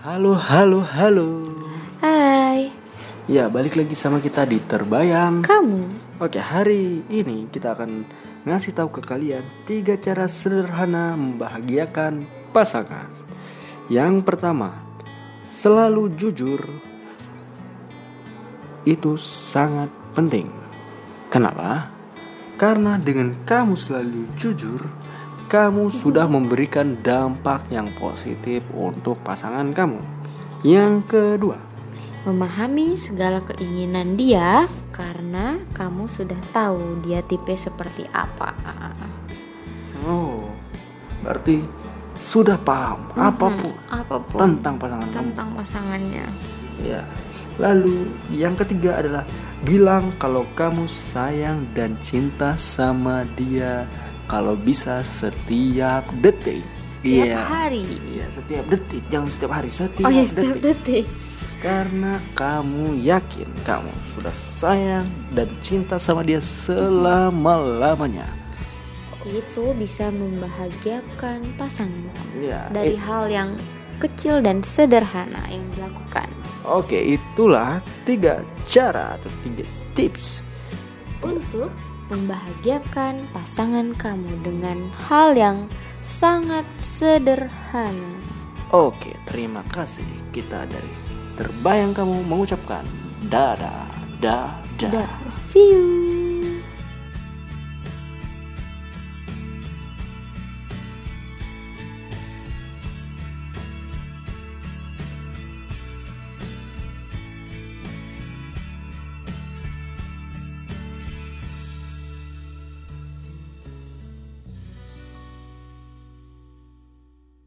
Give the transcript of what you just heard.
Halo, halo, halo. Hai, Ya, balik lagi sama kita di Terbayang. kamu. Oke, hari ini kita akan ngasih tahu ke kalian tiga cara sederhana membahagiakan pasangan. Yang pertama, selalu jujur. Itu sangat penting. Kenapa? Karena dengan kamu selalu jujur, kamu sudah memberikan dampak yang positif untuk pasangan kamu. Yang kedua, Memahami segala keinginan dia karena kamu sudah tahu dia tipe seperti apa. Oh, berarti sudah paham apa pun Apa pun tentang pasangan kamu. tentang pasangannya. Ya. Lalu yang ketiga adalah bilang kalau kamu sayang dan cinta sama dia kalau bisa setiap detik. Tiap Iya. hari. Iya, setiap detik, jangan setiap hari, setiap, Oh ya detik. setiap detik. Karena kamu yakin kamu sudah sayang dan cinta sama dia selama-lamanya. Itu bisa membahagiakan pasangan Ya, dari hal yang kecil dan sederhana yang dilakukan. Oke, itulah tiga cara atau tiga tips. untuk membahagiakan pasangan kamu dengan hal yang sangat sederhana. Oke, terima kasih. Kita dari Terbayang Kamu mengucapkan dadah, dadah. Dah, see you.